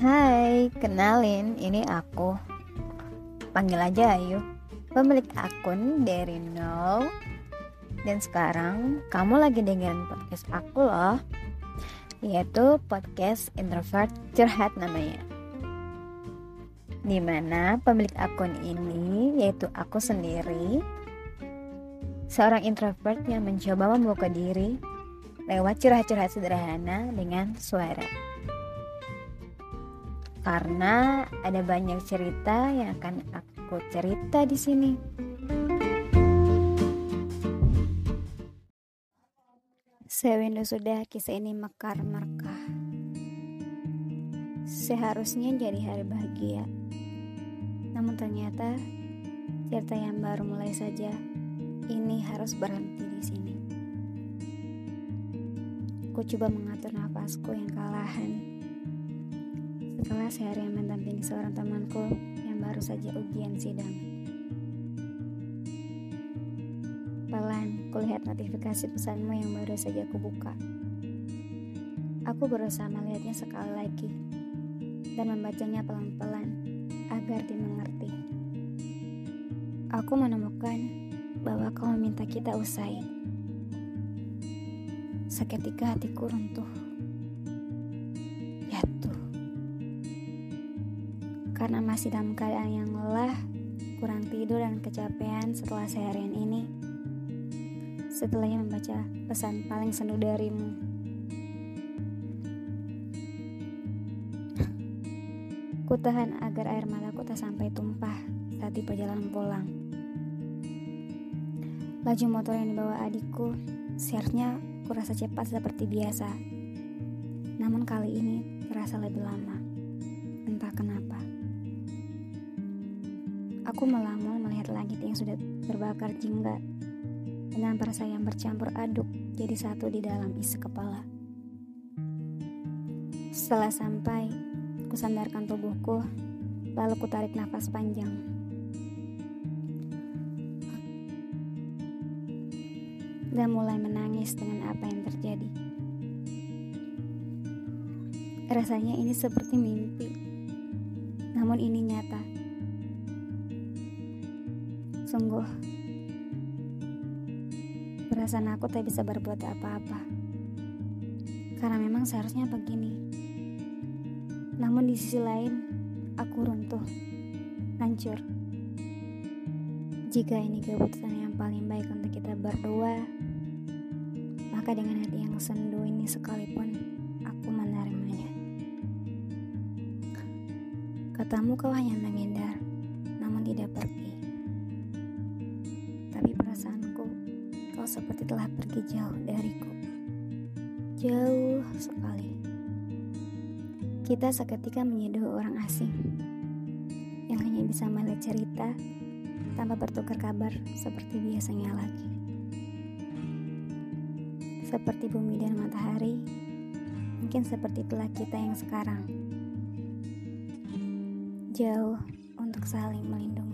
Hai, kenalin, ini aku. Panggil aja Ayu, pemilik akun dari nol. Dan sekarang kamu lagi dengerin podcast aku loh, yaitu podcast introvert curhat namanya. Di mana pemilik akun ini yaitu aku sendiri, seorang introvert yang mencoba membuka diri lewat curhat-curhat sederhana dengan suara. Karena ada banyak cerita yang akan aku cerita di sini. Sewindu sudah kisah ini mekar merkah. Seharusnya jadi hari bahagia. Namun ternyata cerita yang baru mulai saja ini harus berhenti di sini. Aku coba mengatur nafasku yang kalahan. Setelah seharian mendampingi seorang temanku yang baru saja ujian sidang. Pelan, kulihat notifikasi pesanmu yang baru saja aku buka. Aku berusaha melihatnya sekali lagi dan membacanya pelan-pelan agar dimengerti. Aku menemukan bahwa kau meminta kita usai Seketika hatiku runtuh. Karena masih dalam keadaan yang lelah, kurang tidur dan kecapean setelah seharian ini. Setelahnya membaca pesan paling sendu darimu. Ku tahan agar air mataku tak sampai tumpah saat di perjalanan pulang. Laju motor yang dibawa adikku, seharusnya Kurasa cepat seperti biasa. Namun kali ini terasa lebih lama. Entah kenapa. Aku melamun melihat langit yang sudah terbakar jingga dengan perasaan yang bercampur aduk jadi satu di dalam isi kepala. Setelah sampai, kusandarkan tubuhku, lalu kutarik nafas panjang. dan mulai menangis dengan apa yang terjadi. Rasanya ini seperti mimpi, namun ini nyata. Sungguh, perasaan aku tak bisa berbuat apa-apa. Karena memang seharusnya begini. Namun di sisi lain, aku runtuh, hancur. Jika ini keputusan yang paling baik untuk kita berdua, maka dengan hati yang sendu ini sekalipun aku menerimanya. Katamu kau hanya menghindar, namun tidak pergi. Kau seperti telah pergi jauh dariku. Jauh sekali. Kita seketika menyeduh orang asing yang hanya bisa melihat cerita tanpa bertukar kabar seperti biasanya lagi. Seperti bumi dan matahari, mungkin seperti itulah kita yang sekarang. Jauh untuk saling melindungi.